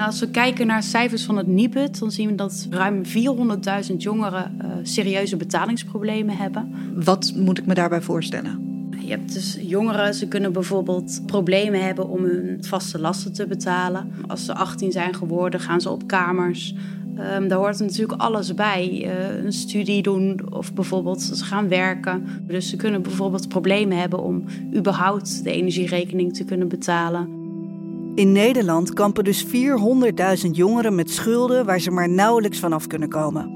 Nou, als we kijken naar cijfers van het NIBUD, dan zien we dat ruim 400.000 jongeren uh, serieuze betalingsproblemen hebben. Wat moet ik me daarbij voorstellen? Je hebt dus jongeren, ze kunnen bijvoorbeeld problemen hebben om hun vaste lasten te betalen. Als ze 18 zijn geworden, gaan ze op kamers. Um, daar hoort natuurlijk alles bij. Uh, een studie doen of bijvoorbeeld ze gaan werken. Dus ze kunnen bijvoorbeeld problemen hebben om überhaupt de energierekening te kunnen betalen. In Nederland kampen dus 400.000 jongeren met schulden waar ze maar nauwelijks vanaf kunnen komen.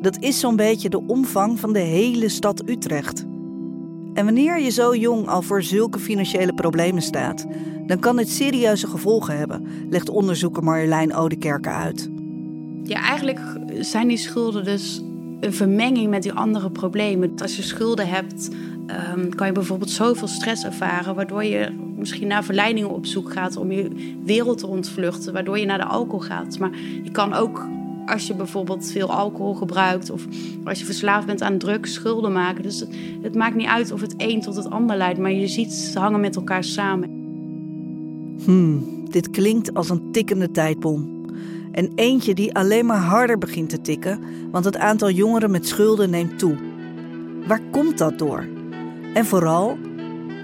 Dat is zo'n beetje de omvang van de hele stad Utrecht. En wanneer je zo jong al voor zulke financiële problemen staat, dan kan dit serieuze gevolgen hebben, legt onderzoeker Marjolein Odekerke uit. Ja, eigenlijk zijn die schulden dus een vermenging met die andere problemen. Als je schulden hebt, ehm, kan je bijvoorbeeld zoveel stress ervaren, waardoor je misschien naar verleidingen op zoek gaat om je wereld te ontvluchten, waardoor je naar de alcohol gaat. Maar je kan ook als je bijvoorbeeld veel alcohol gebruikt of als je verslaafd bent aan drugs, schulden maken. Dus het, maakt niet uit of het een tot het ander leidt, maar je ziet ze hangen met elkaar samen. Hmm, dit klinkt als een tikkende tijdbom. En eentje die alleen maar harder begint te tikken, want het aantal jongeren met schulden neemt toe. Waar komt dat door? En vooral,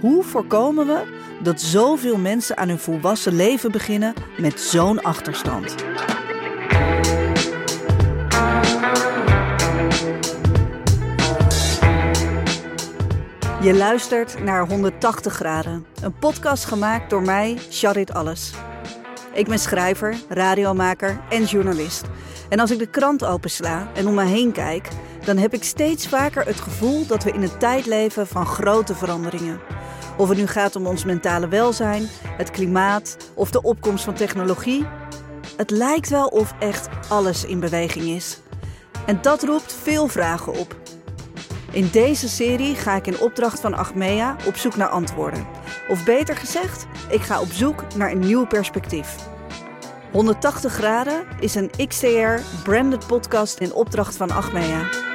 hoe voorkomen we dat zoveel mensen aan hun volwassen leven beginnen met zo'n achterstand? Je luistert naar 180 graden, een podcast gemaakt door mij, Charit Alles. Ik ben schrijver, radiomaker en journalist. En als ik de krant opensla en om me heen kijk, dan heb ik steeds vaker het gevoel dat we in een tijd leven van grote veranderingen. Of het nu gaat om ons mentale welzijn, het klimaat of de opkomst van technologie. Het lijkt wel of echt alles in beweging is. En dat roept veel vragen op. In deze serie ga ik in opdracht van Achmea op zoek naar antwoorden. Of beter gezegd, ik ga op zoek naar een nieuw perspectief. 180 graden is een XTR branded podcast in opdracht van Achmea.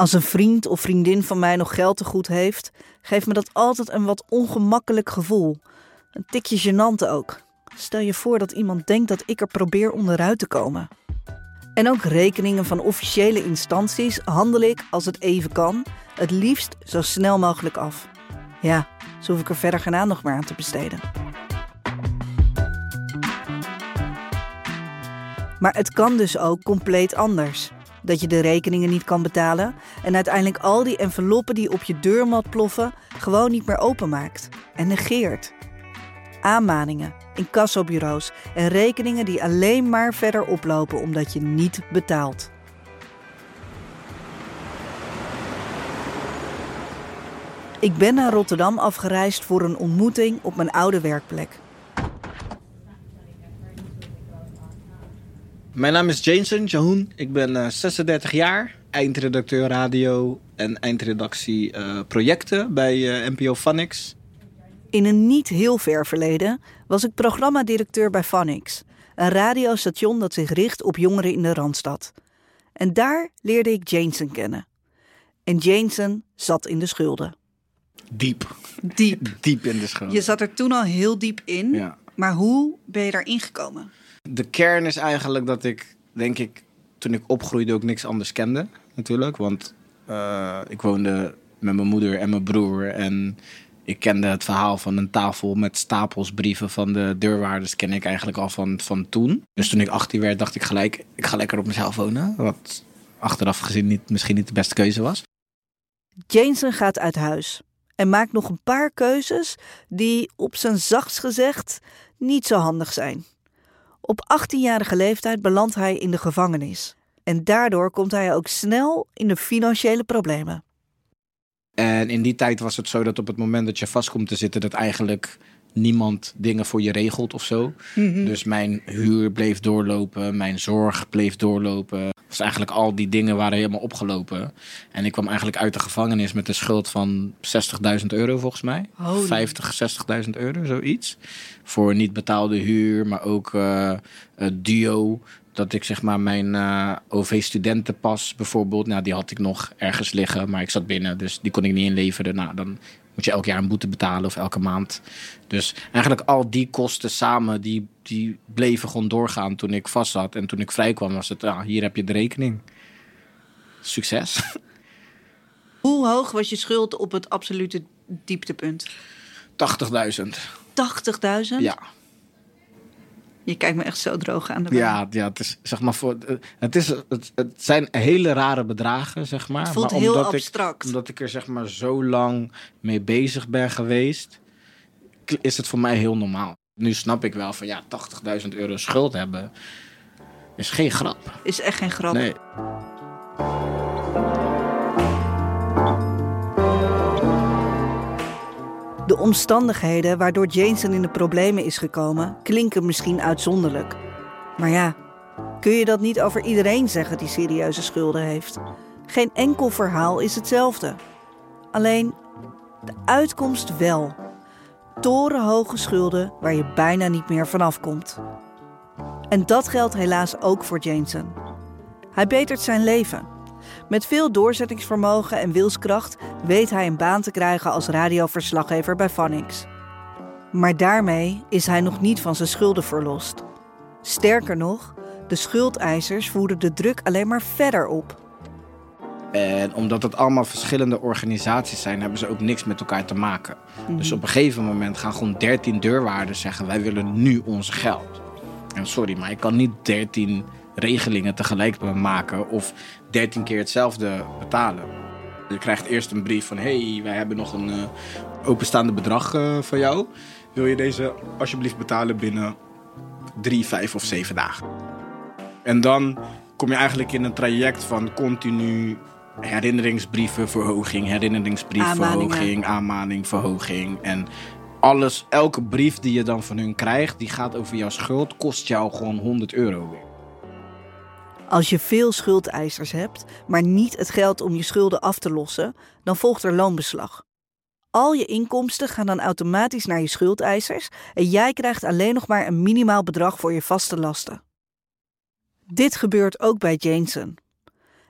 Als een vriend of vriendin van mij nog geld te goed heeft, geeft me dat altijd een wat ongemakkelijk gevoel. Een tikje gênant ook. Stel je voor dat iemand denkt dat ik er probeer onderuit te komen. En ook rekeningen van officiële instanties handel ik, als het even kan, het liefst zo snel mogelijk af. Ja, zo hoef ik er verder geen aandacht meer aan te besteden. Maar het kan dus ook compleet anders. Dat je de rekeningen niet kan betalen en uiteindelijk al die enveloppen die op je deurmat ploffen gewoon niet meer openmaakt en negeert. Aanmaningen, incassobureaus en rekeningen die alleen maar verder oplopen omdat je niet betaalt. Ik ben naar Rotterdam afgereisd voor een ontmoeting op mijn oude werkplek. Mijn naam is Jason Jahoen. Ik ben 36 eh, jaar, eindredacteur radio en eindredactie uh, projecten bij uh, eh, NPO Phonics. In een niet heel ver verleden was ik programmadirecteur bij Phonics, een radiostation dat zich richt op jongeren in de Randstad. En daar leerde ik Jason kennen. En Jason zat in de schulden. Diep. Diep. diep in de schulden. Je zat er toen al heel diep in. Ja. Maar hoe ben je daarin gekomen? De kern is eigenlijk dat ik, denk ik, toen ik opgroeide ook niks anders kende. Natuurlijk. Want uh, ik woonde met mijn moeder en mijn broer. En ik kende het verhaal van een tafel met stapels brieven van de deurwaarders. Ken ik eigenlijk al van, van toen. Dus toen ik 18 werd, dacht ik gelijk: ik ga lekker op mezelf wonen. Wat achteraf gezien niet, misschien niet de beste keuze was. Jameson gaat uit huis en maakt nog een paar keuzes die op zijn zachtst gezegd niet zo handig zijn. Op 18-jarige leeftijd belandt hij in de gevangenis. En daardoor komt hij ook snel in de financiële problemen. En in die tijd was het zo dat op het moment dat je vast komt te zitten, dat eigenlijk niemand dingen voor je regelt of zo. Mhm. Dus mijn huur bleef doorlopen, mijn zorg bleef doorlopen. Dus eigenlijk al die dingen waren helemaal opgelopen. En ik kwam eigenlijk uit de gevangenis met een schuld van 60.000 euro volgens mij. Holy. 50, 60.000 euro, zoiets. Voor niet betaalde huur, maar ook uh, duo. Dat ik zeg maar mijn uh, OV-studentenpas bijvoorbeeld, nou die had ik nog ergens liggen, maar ik zat binnen, dus die kon ik niet inleveren. Nou, dan moet je elk jaar een boete betalen of elke maand. Dus eigenlijk al die kosten samen, die, die bleven gewoon doorgaan toen ik vast zat. En toen ik vrij kwam, was het, ah, hier heb je de rekening. Succes. Hoe hoog was je schuld op het absolute dieptepunt? 80.000. 80.000? Ja. Je kijkt me echt zo droog aan de Ja, ja, het is zeg maar voor. Het, is, het, het zijn hele rare bedragen, zeg maar. Het voelt maar heel omdat abstract. Ik, omdat ik er zeg maar zo lang mee bezig ben geweest, is het voor mij heel normaal. Nu snap ik wel van ja, 80.000 euro schuld hebben is geen grap. Is echt geen grap. Nee. De omstandigheden waardoor Jason in de problemen is gekomen klinken misschien uitzonderlijk. Maar ja, kun je dat niet over iedereen zeggen die serieuze schulden heeft? Geen enkel verhaal is hetzelfde. Alleen de uitkomst wel. Torenhoge schulden waar je bijna niet meer vanaf komt. En dat geldt helaas ook voor Jason. Hij betert zijn leven. Met veel doorzettingsvermogen en wilskracht weet hij een baan te krijgen als radioverslaggever bij Phonics. Maar daarmee is hij nog niet van zijn schulden verlost. Sterker nog, de schuldeisers voeren de druk alleen maar verder op. En omdat het allemaal verschillende organisaties zijn, hebben ze ook niks met elkaar te maken. Dus op een gegeven moment gaan gewoon 13 deurwaarders zeggen: wij willen nu ons geld. En sorry, maar ik kan niet 13 regelingen tegelijk maken of 13 keer hetzelfde betalen. Je krijgt eerst een brief van: hey, wij hebben nog een eh, openstaande bedrag eh, van jou. Wil je deze alsjeblieft betalen binnen drie, vijf of zeven dagen? En dan kom je eigenlijk in een traject van continu herinneringsbrieven, verhoging, herinneringsbrief, Aanmaningen. verhoging, aanmaning, verhoging. En alles, elke brief die je dan van hun krijgt, die gaat over jouw schuld, kost jou gewoon 100 euro weer. Als je veel schuldeisers hebt, maar niet het geld om je schulden af te lossen, dan volgt er loonbeslag. Al je inkomsten gaan dan automatisch naar je schuldeisers en jij krijgt alleen nog maar een minimaal bedrag voor je vaste lasten. Dit gebeurt ook bij Jason.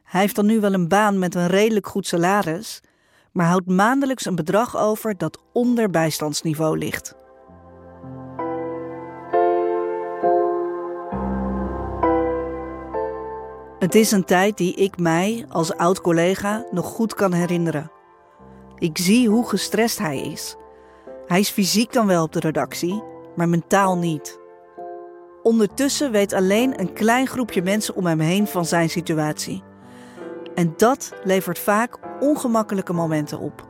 Hij heeft dan nu wel een baan met een redelijk goed salaris, maar houdt maandelijks een bedrag over dat onder bijstandsniveau ligt. Het is een tijd die ik mij als oud-collega nog goed kan herinneren. Ik zie hoe gestrest hij is. Hij is fysiek dan wel op de redactie, maar mentaal niet. Ondertussen weet alleen een klein groepje mensen om hem heen van zijn situatie. En dat levert vaak ongemakkelijke momenten op.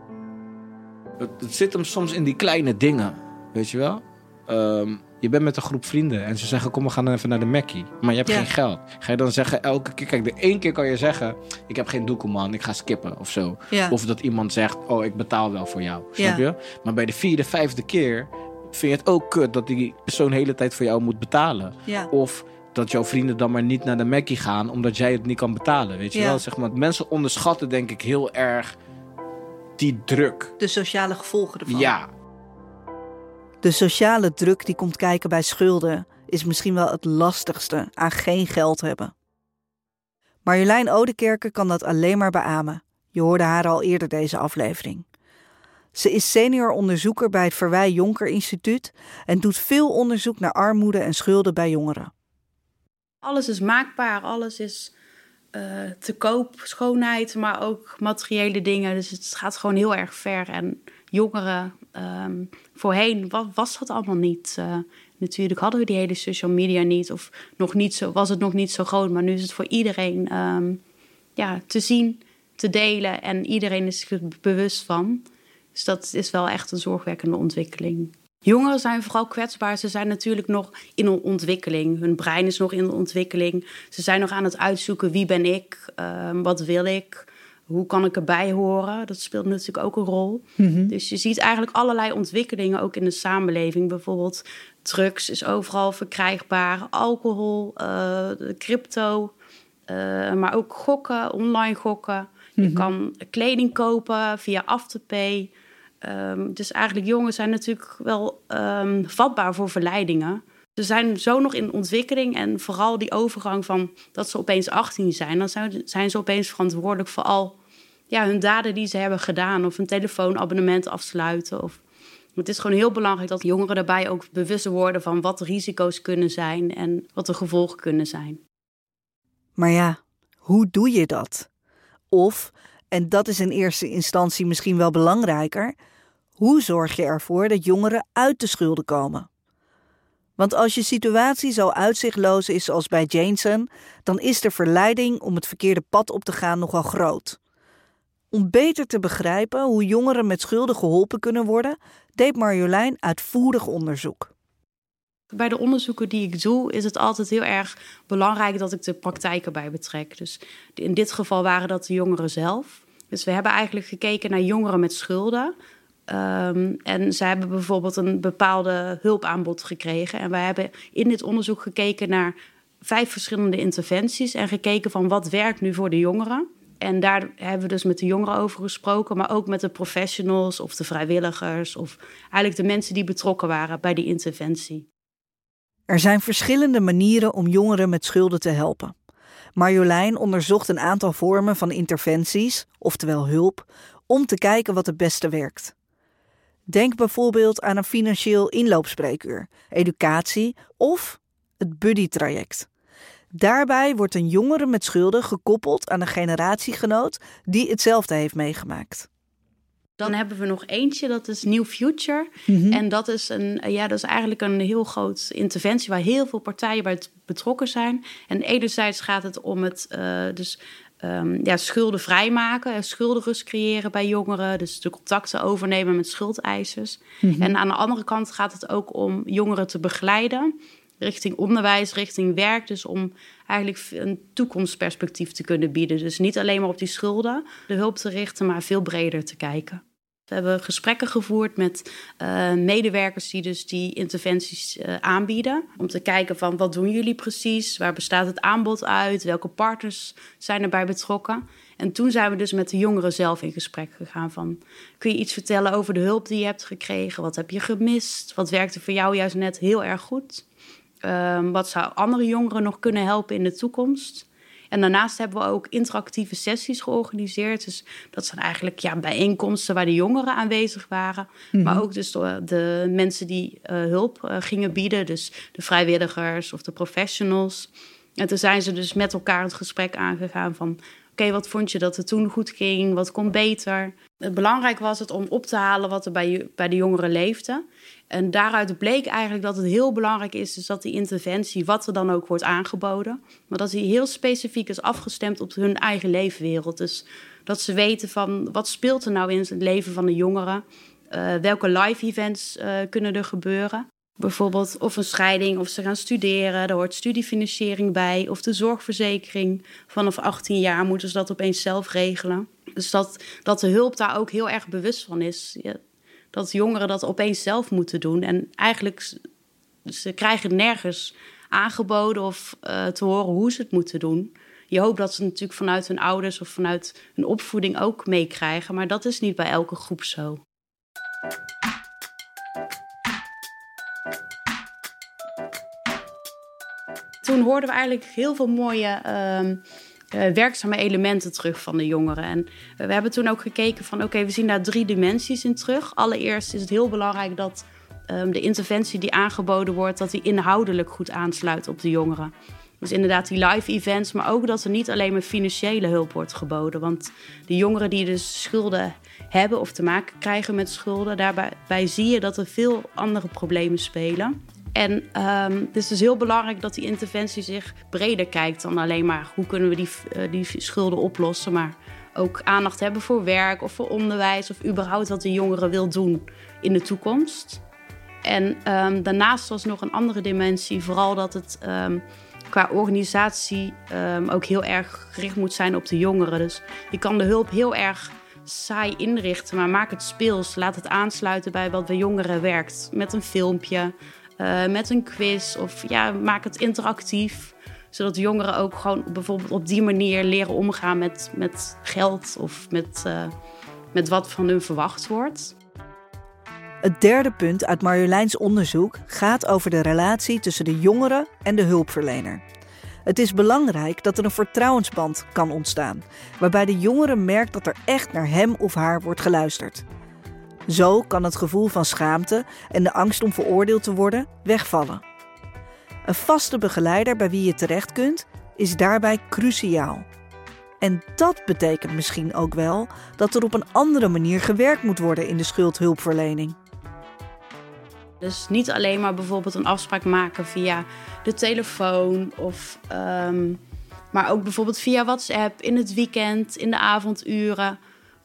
Het, het zit hem soms in die kleine dingen, weet je wel? Ehm, je bent met een groep vrienden en ze zeggen: Kom, we gaan even naar de Mackie. Maar je hebt Ja. geen geld. Ga je dan zeggen elke keer? Kijk, de één keer kan je zeggen: Ik heb geen doekoe, man, ik ga skippen of zo. Ja. Of dat iemand zegt: Oh, ik betaal wel voor jou. Snap Ja. je? Maar bij de vierde, vijfde keer vind je het ook kut dat die persoon de hele tijd voor jou moet betalen. Of dat jouw vrienden dan maar niet naar de Mackie gaan omdat jij het niet kan betalen. Weet je wel? Zeg maar, mensen onderschatten, denk ik, heel erg die druk. De sociale gevolgen ervan. Ja, De sociale druk die komt kijken bij schulden is misschien wel het lastigste aan geen geld hebben. Marjolein Odekerke kan dat alleen maar beamen. Je hoorde haar al eerder deze aflevering. Ze is senior onderzoeker bij het Verwij Jonker Instituut en doet veel onderzoek naar armoede en schulden bij jongeren. Alles is maakbaar, alles is eh, te koop, schoonheid, maar ook materiële dingen. Dus het gaat gewoon heel erg ver. En jongeren, ehm, voorheen wa- was dat allemaal niet. Eh, natuurlijk hadden we die hele social media niet, of nog niet zo, was het nog niet zo groot. Maar nu is het voor iedereen ehm, ja, te zien, te delen en iedereen is er bewust van. Dus dat is wel echt een zorgwekkende ontwikkeling. Jongeren zijn vooral kwetsbaar. Ze zijn natuurlijk nog in een ontwikkeling. Hun brein is nog in een ontwikkeling. Ze zijn nog aan het uitzoeken wie ben ik, Ehm, wat wil ik, hoe kan ik erbij horen. Dat speelt natuurlijk ook een rol. Dus je ziet eigenlijk allerlei ontwikkelingen ook in de samenleving. Bijvoorbeeld drugs is overal verkrijgbaar, alcohol, eh, crypto, eh, maar ook gokken, online gokken. Je kan kleding kopen via Afterpay. Ehm, dus eigenlijk jongens zijn natuurlijk wel ehm, vatbaar voor verleidingen. Ze zijn zo nog in ontwikkeling en vooral die overgang van dat ze opeens 18 zijn, dan zijn, zijn ze opeens verantwoordelijk voor al ja, hun daden die ze hebben gedaan. Of een telefoonabonnement afsluiten. Of... Het is gewoon heel belangrijk dat jongeren daarbij ook bewust worden van wat de risico's kunnen zijn en wat de gevolgen kunnen zijn. Maar ja, hoe doe je dat? Of, en dat is in eerste instantie misschien wel belangrijker, hoe zorg je ervoor dat jongeren uit de schulden komen? Want als je situatie zo uitzichtloos is als bij Jameson, dan is de verleiding om het verkeerde pad op te gaan nogal groot. Om beter te begrijpen hoe jongeren met schulden geholpen kunnen worden, deed Marjolein uitvoerig onderzoek. Bij de onderzoeken die ik doe, is het altijd heel erg belangrijk dat ik de praktijk erbij betrek. Dus in dit geval waren dat de jongeren zelf. Dus we hebben eigenlijk gekeken naar jongeren met schulden. Um, en ze hebben bijvoorbeeld een bepaalde hulpaanbod gekregen. En wij hebben in dit onderzoek gekeken naar vijf verschillende interventies en gekeken van wat werkt nu voor de jongeren. En daar hebben we dus met de jongeren over gesproken, maar ook met de professionals of de vrijwilligers of eigenlijk de mensen die betrokken waren bij die interventie. Er zijn verschillende manieren om jongeren met schulden te helpen. Marjolein onderzocht een aantal vormen van interventies, oftewel hulp, om te kijken wat het beste werkt. Denk bijvoorbeeld aan een financieel inloopspreekuur, educatie of het buddy-traject. Daarbij wordt een jongere met schulden gekoppeld aan een generatiegenoot die hetzelfde heeft meegemaakt. Dan hebben we nog eentje, dat is New Future. Mhm. En dat is, een, ja, dat is eigenlijk een heel groot interventie waar heel veel partijen bij betrokken zijn. En enerzijds gaat het om het uh, dus, um, ja, schulden vrijmaken, schuldenrust creëren bij jongeren. Dus de contacten overnemen met schuldeisers. Mhm. En aan de andere kant gaat het ook om jongeren te begeleiden richting onderwijs, richting werk. Dus om eigenlijk een toekomstperspectief te kunnen bieden. Dus niet alleen maar op die schulden de hulp te richten, maar veel breder te kijken. We hebben gesprekken gevoerd met uh, medewerkers die dus die interventies uh, aanbieden. Om te kijken van wat doen jullie precies? Waar bestaat het aanbod uit? Welke partners zijn erbij betrokken? En toen zijn we dus met de jongeren zelf in gesprek gegaan van... kun je iets vertellen over de hulp die je hebt gekregen? Wat heb je gemist? Wat werkte voor jou juist net heel erg goed? Um, wat zou andere jongeren nog kunnen helpen in de toekomst? En daarnaast hebben we ook interactieve sessies georganiseerd. Dus dat zijn eigenlijk ja, bijeenkomsten waar de jongeren aanwezig waren. Mhm. Maar ook dus de, de mensen die uh, hulp uh, gingen bieden. Dus de vrijwilligers of de professionals. En toen zijn ze dus met elkaar het gesprek aangegaan van... wat vond je dat het toen goed ging? Wat kon beter? Belangrijk was het om op te halen wat er bij, bij de jongeren leefde. En daaruit bleek eigenlijk dat het heel belangrijk is, dus dat die interventie, wat er dan ook wordt aangeboden, maar dat die heel specifiek is afgestemd op hun eigen leefwereld. Dus dat ze weten van wat speelt er nou in het leven van de jongeren, uh, welke live events uh, kunnen er gebeuren. Bijvoorbeeld of een scheiding, of ze gaan studeren, er hoort studiefinanciering bij, of de zorgverzekering. Vanaf 18 jaar moeten ze dat opeens zelf regelen. Dus dat, dat de hulp daar ook heel erg bewust van is. Dat jongeren dat opeens zelf moeten doen. En eigenlijk, ze krijgen nergens aangeboden of uh, te horen hoe ze het moeten doen. Je hoopt dat ze natuurlijk vanuit hun ouders of vanuit hun opvoeding ook meekrijgen, maar dat is niet bij elke groep zo. Toen hoorden we eigenlijk heel veel mooie uh, uh, werkzame elementen terug van de jongeren. En we hebben toen ook gekeken van oké, we zien daar drie dimensies in terug. Allereerst is het heel belangrijk dat um, de interventie die aangeboden wordt, dat die inhoudelijk goed aansluit op de jongeren. Dus inderdaad die live events, maar ook dat er niet alleen maar financiële hulp wordt geboden. Want de jongeren die dus schulden hebben of te maken krijgen met schulden, daarbij zie je dat er veel andere problemen spelen. En um, het is dus heel belangrijk dat die interventie zich breder kijkt dan alleen maar hoe kunnen we die, uh, die schulden oplossen, maar ook aandacht hebben voor werk of voor onderwijs of überhaupt wat de jongeren wil doen in de toekomst. En um, daarnaast was nog een andere dimensie, vooral dat het um, qua organisatie ook heel erg gericht moet zijn op de jongeren. Dus je kan de hulp heel erg saai inrichten, maar maak het speels. Laat het aansluiten bij wat bij jongeren werkt. Met een filmpje, uh, met een quiz of ja, maak het interactief. Zodat jongeren ook gewoon bijvoorbeeld op die manier leren omgaan met, met geld of met, uh, met wat van hun verwacht wordt. Het derde punt uit Marjoleins onderzoek gaat over de relatie tussen de jongeren en de hulpverlener. Het is belangrijk dat er een vertrouwensband kan ontstaan, waarbij de jongere merkt dat er echt naar hem of haar wordt geluisterd. Zo kan het gevoel van schaamte en de angst om veroordeeld te worden wegvallen. Een vaste begeleider bij wie je terecht kunt, is daarbij cruciaal. En dat betekent misschien ook wel dat er op een andere manier gewerkt moet worden in de schuldhulpverlening. Dus niet alleen maar bijvoorbeeld een afspraak maken via de telefoon of. Um, maar ook bijvoorbeeld via WhatsApp in het weekend, in de avonduren.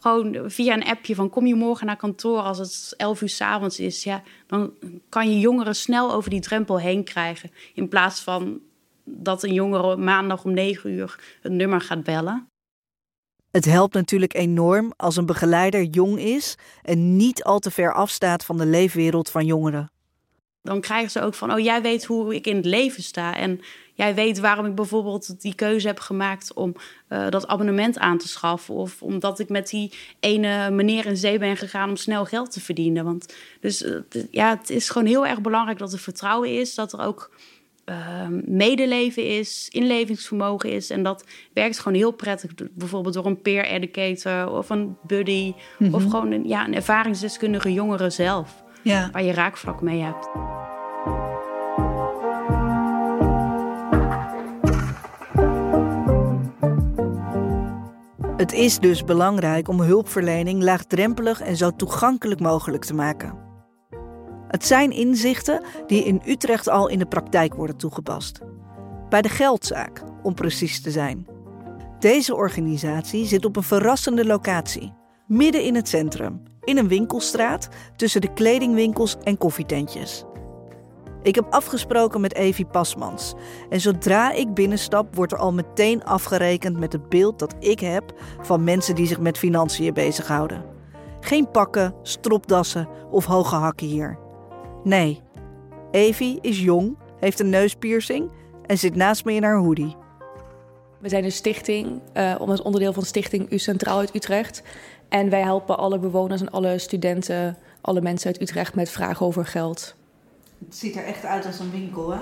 Gewoon via een appje van kom je morgen naar kantoor als het 11 uur s avonds is. Ja, dan kan je jongeren snel over die drempel heen krijgen. In plaats van dat een jongere maandag om 9 uur een nummer gaat bellen. Het helpt natuurlijk enorm als een begeleider jong is en niet al te ver afstaat van de leefwereld van jongeren. Dan krijgen ze ook van, oh jij weet hoe ik in het leven sta. En jij weet waarom ik bijvoorbeeld die keuze heb gemaakt om uh, dat abonnement aan te schaffen. Of omdat ik met die ene meneer in zee ben gegaan om snel geld te verdienen. Want dus uh, ja, het is gewoon heel erg belangrijk dat er vertrouwen is. Dat er ook uh, medeleven is, inlevingsvermogen is. En dat werkt gewoon heel prettig. Bijvoorbeeld door een peer educator of een buddy. Mm -hmm. Of gewoon een, ja, een ervaringsdeskundige jongere zelf. Ja. Waar je raakvlak mee hebt. Het is dus belangrijk om hulpverlening laagdrempelig en zo toegankelijk mogelijk te maken. Het zijn inzichten die in Utrecht al in de praktijk worden toegepast. Bij de geldzaak, om precies te zijn. Deze organisatie zit op een verrassende locatie, midden in het centrum, in een winkelstraat tussen de kledingwinkels en koffietentjes. Ik heb afgesproken met Evie Pasmans. En zodra ik binnenstap, wordt er al meteen afgerekend met het beeld dat ik heb van mensen die zich met financiën bezighouden. Geen pakken, stropdassen of hoge hakken hier. Nee, Evie is jong, heeft een neuspiercing en zit naast me in haar hoodie. We zijn een stichting, uh, het onderdeel van Stichting U Centraal uit Utrecht. En wij helpen alle bewoners en alle studenten, alle mensen uit Utrecht met vragen over geld. Het ziet er echt uit als een winkel, hè?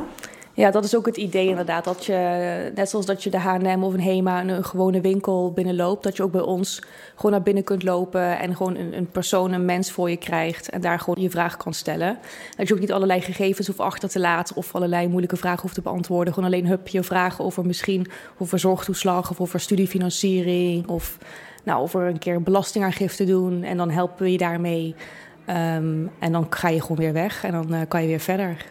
Ja, dat is ook het idee inderdaad. Dat je, net zoals dat je de H&M of een HEMA, een, een gewone winkel binnenloopt... dat je ook bij ons gewoon naar binnen kunt lopen... en gewoon een, een, persoon, een mens voor je krijgt... en daar gewoon je vraag kan stellen. Dat je ook niet allerlei gegevens hoeft achter te laten... of allerlei moeilijke vragen hoeft te beantwoorden. Gewoon alleen hup, je vragen over misschien over zorgtoeslag... of over studiefinanciering of nou, over een keer belastingaangifte doen... en dan helpen we je daarmee... Um, en dan ga je gewoon weer weg en dan uh, kan je weer verder.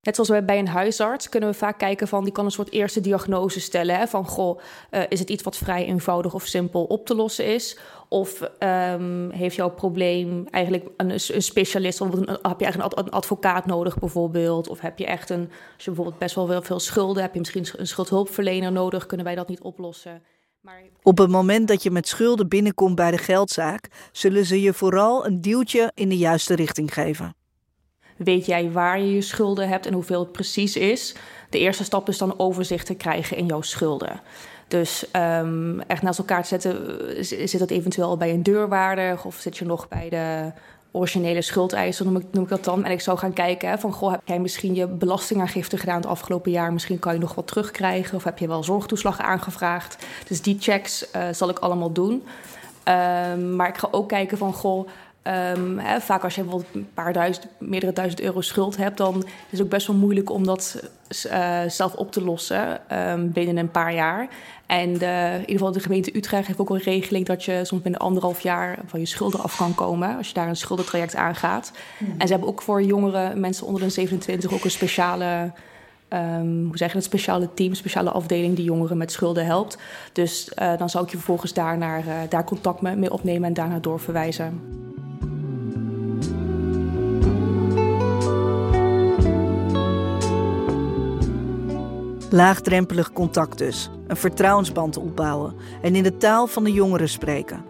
Net zoals bij een huisarts kunnen we vaak kijken van die kan een soort eerste diagnose stellen. Hè, van goh, uh, is het iets wat vrij eenvoudig of simpel op te lossen is? Of um, heeft jouw probleem eigenlijk een, specialist? Of heb je eigenlijk een advocaat nodig bijvoorbeeld? Of heb je echt een, als je bijvoorbeeld best wel veel schulden, heb je misschien een schuldhulpverlener nodig? Kunnen wij dat niet oplossen? Op het moment dat je met schulden binnenkomt bij de geldzaak, zullen ze je vooral een duwtje in de juiste richting geven. Weet jij waar je je schulden hebt en hoeveel het precies is? De eerste stap is dan overzicht te krijgen in jouw schulden. Dus um, echt naast elkaar te zetten, zit dat eventueel bij een deurwaarder of zit je nog bij de originele schuldeiser, noem ik, dat dan. En ik zou gaan kijken van, goh, heb jij misschien je belastingaangifte gedaan het afgelopen jaar? Misschien kan je nog wat terugkrijgen of heb je wel zorgtoeslag aangevraagd? Dus die checks uh, zal ik allemaal doen. Um, maar ik ga ook kijken van, goh, Um, hè, vaak als je bijvoorbeeld een paar duizend, meerdere duizend euro schuld hebt, dan is het ook best wel moeilijk om dat uh, zelf op te lossen um, binnen een paar jaar. En de, in ieder geval de gemeente Utrecht heeft ook een regeling dat je soms binnen anderhalf jaar van je schulden af kan komen als je daar een schuldentraject aangaat. En ze hebben ook voor jongere mensen onder de 27 ook een speciale Um, hoe zeg je een speciale team, speciale afdeling die jongeren met schulden helpt. Dus uh, dan zou ik je vervolgens daar, naar, uh, daar contact mee opnemen en daarna doorverwijzen. Laagdrempelig contact dus, een vertrouwensband opbouwen en in de taal van de jongeren spreken.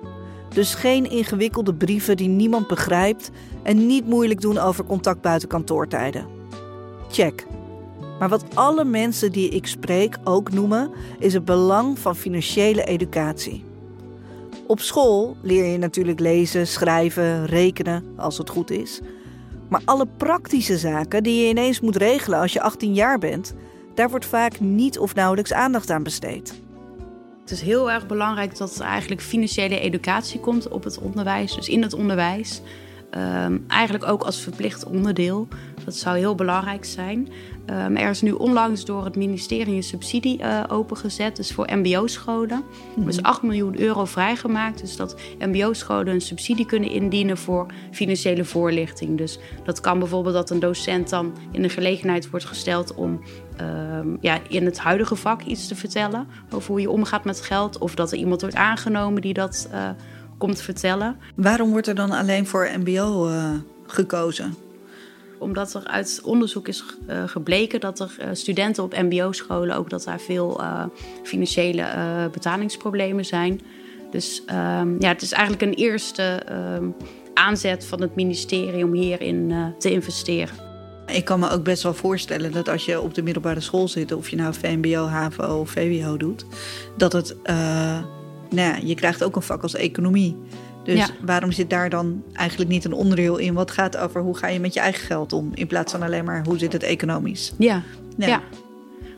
Dus geen ingewikkelde brieven die niemand begrijpt en niet moeilijk doen over contact buiten kantoortijden. Check. Maar wat alle mensen die ik spreek ook noemen, is het belang van financiële educatie. Op school leer je natuurlijk lezen, schrijven, rekenen, als het goed is. Maar alle praktische zaken die je ineens moet regelen als je 18 jaar bent, daar wordt vaak niet of nauwelijks aandacht aan besteed. Het is heel erg belangrijk dat er eigenlijk financiële educatie komt op het onderwijs, dus in het onderwijs. Ehm, eigenlijk ook als verplicht onderdeel. Dat zou heel belangrijk zijn. Um, er is nu onlangs door het ministerie een subsidie uh, opengezet, dus voor MBO-scholen. Er is 8 miljoen euro vrijgemaakt, dus dat MBO-scholen een subsidie kunnen indienen voor financiële voorlichting. Dus dat kan bijvoorbeeld dat een docent dan in de gelegenheid wordt gesteld om um, ja, in het huidige vak iets te vertellen over hoe je omgaat met geld, of dat er iemand wordt aangenomen die dat uh, komt vertellen. Waarom wordt er dan alleen voor MBO uh, gekozen? Omdat er uit onderzoek is uh, gebleken dat er studenten op MBO-scholen ook dat daar veel financiële betalingsproblemen zijn. Dus um, ja, het is eigenlijk een eerste um, aanzet van het ministerie om hierin te investeren. Ik kan me ook best wel voorstellen dat als je op de middelbare school zit, of je nou VMBO, HAVO of VWO doet, dat het, nou ja, je krijgt ook een vak als economie. Dus ja. waarom zit daar dan eigenlijk niet een onderdeel in wat gaat over hoe ga je met je eigen geld om, in plaats van alleen maar hoe zit het economisch? Ja, ja. ja.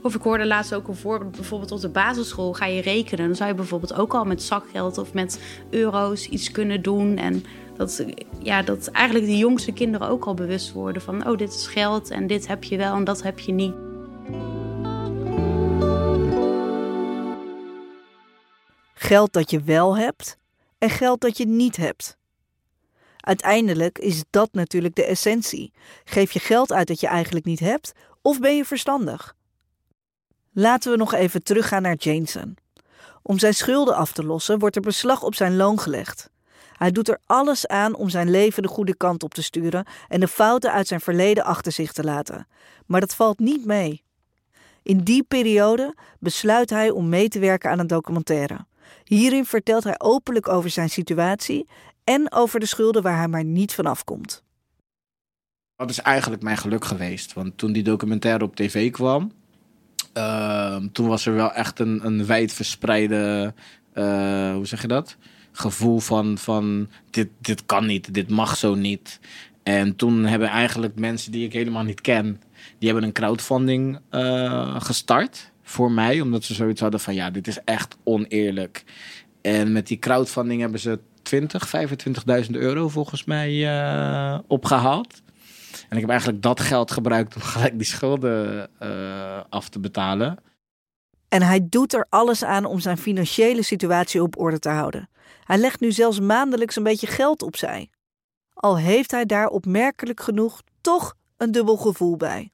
Of ik hoorde laatst ook een voorbeeld, bijvoorbeeld op de basisschool ga je rekenen. Dan zou je bijvoorbeeld ook al met zakgeld of met euro's iets kunnen doen. En dat, ja, dat eigenlijk de jongste kinderen ook al bewust worden van... oh, dit is geld en dit heb je wel en dat heb je niet. Geld dat je wel hebt en geld dat je niet hebt. Uiteindelijk is dat natuurlijk de essentie. Geef je geld uit dat je eigenlijk niet hebt, of ben je verstandig? Laten we nog even teruggaan naar Jameson. Om zijn schulden af te lossen wordt er beslag op zijn loon gelegd. Hij doet er alles aan om zijn leven de goede kant op te sturen en de fouten uit zijn verleden achter zich te laten. Maar dat valt niet mee. In die periode besluit hij om mee te werken aan een documentaire. Hierin vertelt hij openlijk over zijn situatie en over de schulden waar hij maar niet vanaf komt. Dat is eigenlijk mijn geluk geweest. Want toen die documentaire op tv kwam, uh, toen was er wel echt een, een wijd verspreide, uh, hoe zeg je dat? Gevoel van, van dit, dit kan niet, dit mag zo niet. En toen hebben eigenlijk mensen die ik helemaal niet ken, die hebben een crowdfunding uh, gestart voor mij. Omdat ze zoiets hadden van ja, dit is echt oneerlijk. En met die crowdfunding hebben ze 20, 25.000 euro volgens mij uh, opgehaald. En ik heb eigenlijk dat geld gebruikt om gelijk die schulden uh, af te betalen. En hij doet er alles aan om zijn financiële situatie op orde te houden. Hij legt nu zelfs maandelijks een beetje geld opzij. Al heeft hij daar opmerkelijk genoeg toch een dubbel gevoel bij.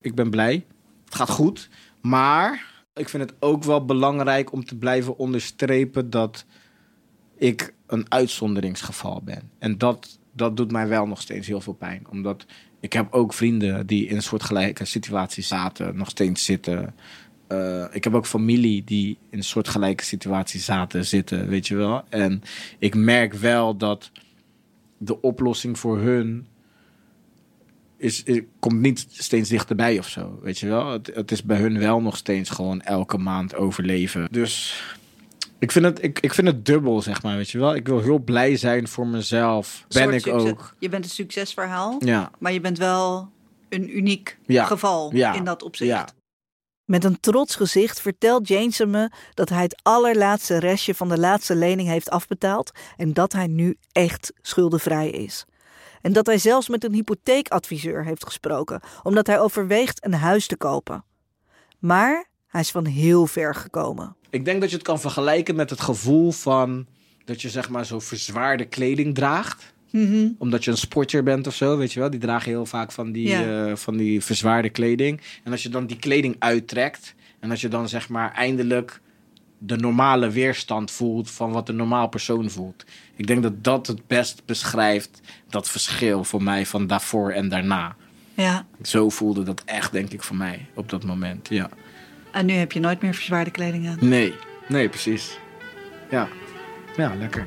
Ik ben blij. Het gaat goed. Maar ik vind het ook wel belangrijk om te blijven onderstrepen dat ik een uitzonderingsgeval ben. En dat, dat doet mij wel nog steeds heel veel pijn. Omdat ik heb ook vrienden die in een soortgelijke situatie zaten, nog steeds zitten. Uh, ik heb ook familie die in een soortgelijke situatie zaten, zitten, weet je wel. En ik merk wel dat de oplossing voor hun is, is, komt niet steeds dichterbij of zo. Weet je wel? Het, het, is bij hun wel nog steeds gewoon elke maand overleven. Dus ik vind, het, ik, ik vind het dubbel, zeg maar. Weet je wel? Ik wil heel blij zijn voor mezelf. Ben ik ook. Je bent een succesverhaal. Ja. Maar je bent wel een uniek ja. geval ja. in dat opzicht. Ja. Met een trots gezicht vertelt Jameson me dat hij het allerlaatste restje van de laatste lening heeft afbetaald en dat hij nu echt schuldenvrij is. En dat hij zelfs met een hypotheekadviseur heeft gesproken, omdat hij overweegt een huis te kopen. Maar hij is van heel ver gekomen. Ik denk dat je het kan vergelijken met het gevoel van dat je zeg maar zo verzwaarde kleding draagt. Mm -hmm. Omdat je een sporter bent of zo, weet je wel. Die dragen heel vaak van die, ja. uh, van die verzwaarde kleding. En als je dan die kleding uittrekt en als je dan zeg maar eindelijk de normale weerstand voelt van wat een normaal persoon voelt. Ik denk dat dat het best beschrijft dat verschil voor mij van daarvoor en daarna. Ja. Zo voelde dat echt, denk ik, voor mij op dat moment. Ja. En nu heb je nooit meer verzwaarde kleding aan? Nee, nee, precies. Ja, ja, lekker.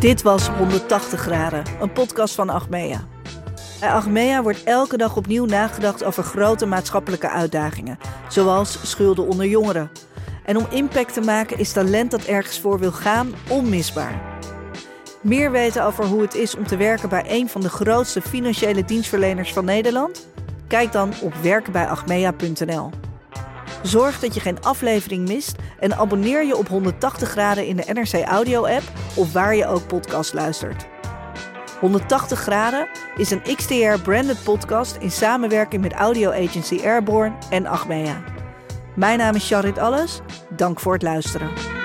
Dit was 180 graden, een podcast van Achmea. Bij Achmea wordt elke dag opnieuw nagedacht over grote maatschappelijke uitdagingen, zoals schulden onder jongeren. En om impact te maken is talent dat ergens voor wil gaan onmisbaar. Meer weten over hoe het is om te werken bij een van de grootste financiële dienstverleners van Nederland? Kijk dan op werkenbijachmea.nl. Zorg dat je geen aflevering mist en abonneer je op 180 graden in de NRC Audio app of waar je ook podcast luistert. 180 graden is een XTR branded podcast in samenwerking met audio agency Airborne en Achmea. Mijn naam is Charit Alles. Dank voor het luisteren.